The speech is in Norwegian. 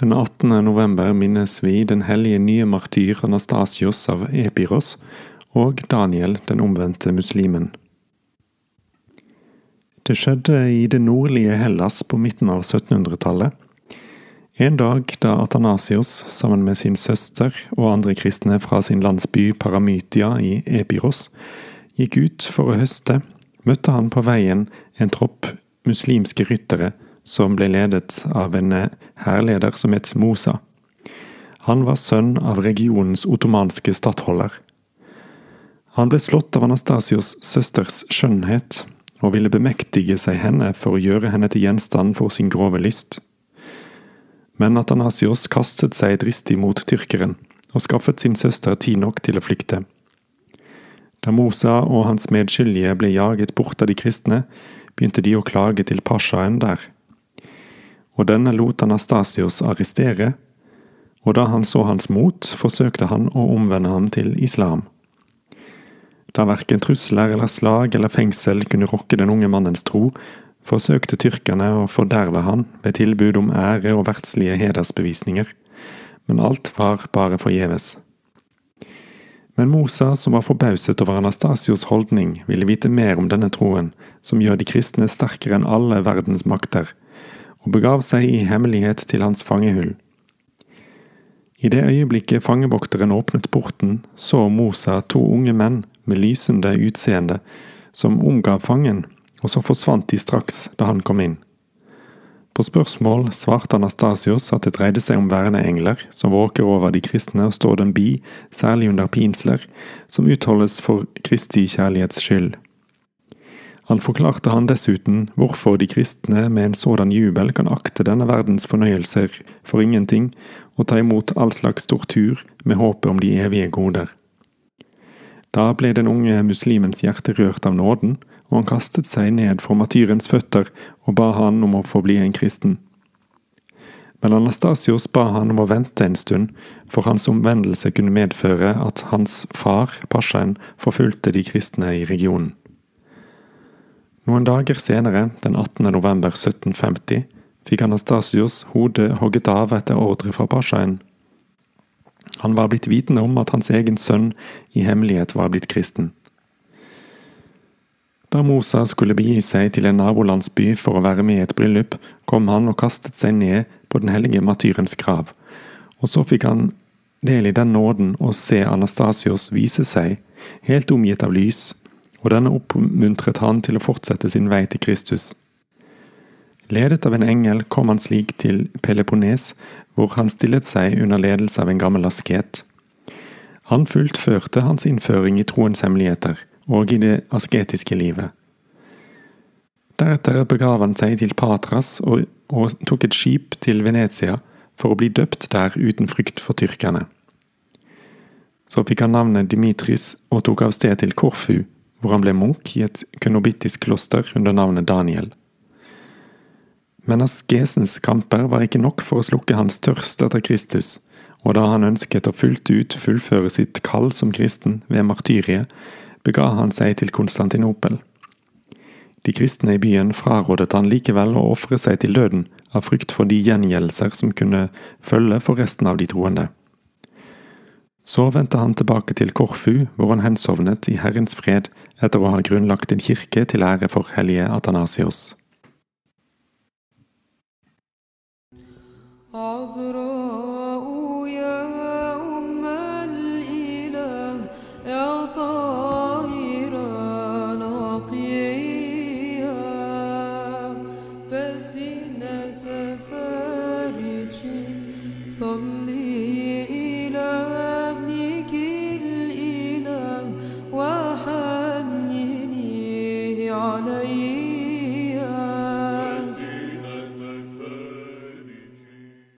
Den 18. november minnes vi den hellige nye martyr Anastasios av Epiros og Daniel, den omvendte muslimen. Det skjedde i det nordlige Hellas på midten av 1700-tallet. En dag da Atanasios sammen med sin søster og andre kristne fra sin landsby Paramytia i Epiros gikk ut for å høste, møtte han på veien en tropp muslimske ryttere som ble ledet av en hærleder som het Mosa. Han var sønn av regionens ottomanske stattholder. Han ble slått av Anastasios søsters skjønnhet og ville bemektige seg henne for å gjøre henne til gjenstand for sin grove lyst. Men Atanasios kastet seg dristig mot tyrkeren og skaffet sin søster tid nok til å flykte. Da Mosa og hans medskyldige ble jaget bort av de kristne, begynte de å klage til pashaen der. Og denne lot Anastasios arrestere, og da han så hans mot, forsøkte han å omvende ham til islam. Da verken trusler eller slag eller fengsel kunne rokke den unge mannens tro, forsøkte tyrkerne å forderve han ved tilbud om ære og verdslige hedersbevisninger, men alt var bare forgjeves. Men Mosa, som var forbauset over Anastasios holdning, ville vite mer om denne troen, som gjør de kristne sterkere enn alle verdens makter, og begav seg i hemmelighet til hans fangehull. I det øyeblikket fangevokteren åpnet porten, så Mosa to unge menn med lysende utseende som omgav fangen, og så forsvant de straks da han kom inn. På spørsmål svarte Anastasios at det dreide seg om verneengler som våker over de kristne og står dem bi, særlig under pinsler, som utholdes for Kristi kjærlighets skyld. Han forklarte han dessuten hvorfor de kristne med en sådan jubel kan akte denne verdens fornøyelser for ingenting og ta imot all slags tortur med håpet om de evige goder. Da ble den unge muslimens hjerte rørt av nåden, og han kastet seg ned for matyrens føtter og ba han om å få bli en kristen. Men Anastasios ba han om å vente en stund, for hans omvendelse kunne medføre at hans far, pashaen, forfulgte de kristne i regionen. Noen dager senere, den 18. november 1750, fikk Anastasios hodet hogget av etter ordre fra pashaen. Han var blitt vitende om at hans egen sønn i hemmelighet var blitt kristen. Da Mosa skulle begi seg til en nabolandsby for å være med i et bryllup, kom han og kastet seg ned på den hellige matyrens grav, og så fikk han del i den nåden å se Anastasios vise seg, helt omgitt av lys, og denne oppmuntret han til å fortsette sin vei til Kristus. Ledet av en engel kom han slik til Peloponnes, hvor han stillet seg under ledelse av en gammel asket. Han fullførte hans innføring i troens hemmeligheter og i det asketiske livet. Deretter begav han seg til Patras og, og tok et skip til Venezia for å bli døpt der uten frykt for tyrkerne. Så fikk han navnet Dimitris og tok av sted til Korfu, hvor han ble munk i et kunobittisk kloster under navnet Daniel. Men askesens kamper var ikke nok for å slukke hans tørst etter Kristus, og da han ønsket å fullt ut fullføre sitt kall som kristen ved martyriet, bega han seg til Konstantinopel. De kristne i byen frarådet han likevel å ofre seg til døden av frykt for de gjengjeldelser som kunne følge for resten av de troende. Så vendte han tilbake til Korfu, hvor han hensovnet i Herrens fred etter å ha grunnlagt en kirke til ære for hellige Athanasios. عذراء يا أم الإله يا طاهرة نقيا بدينة فارج صلي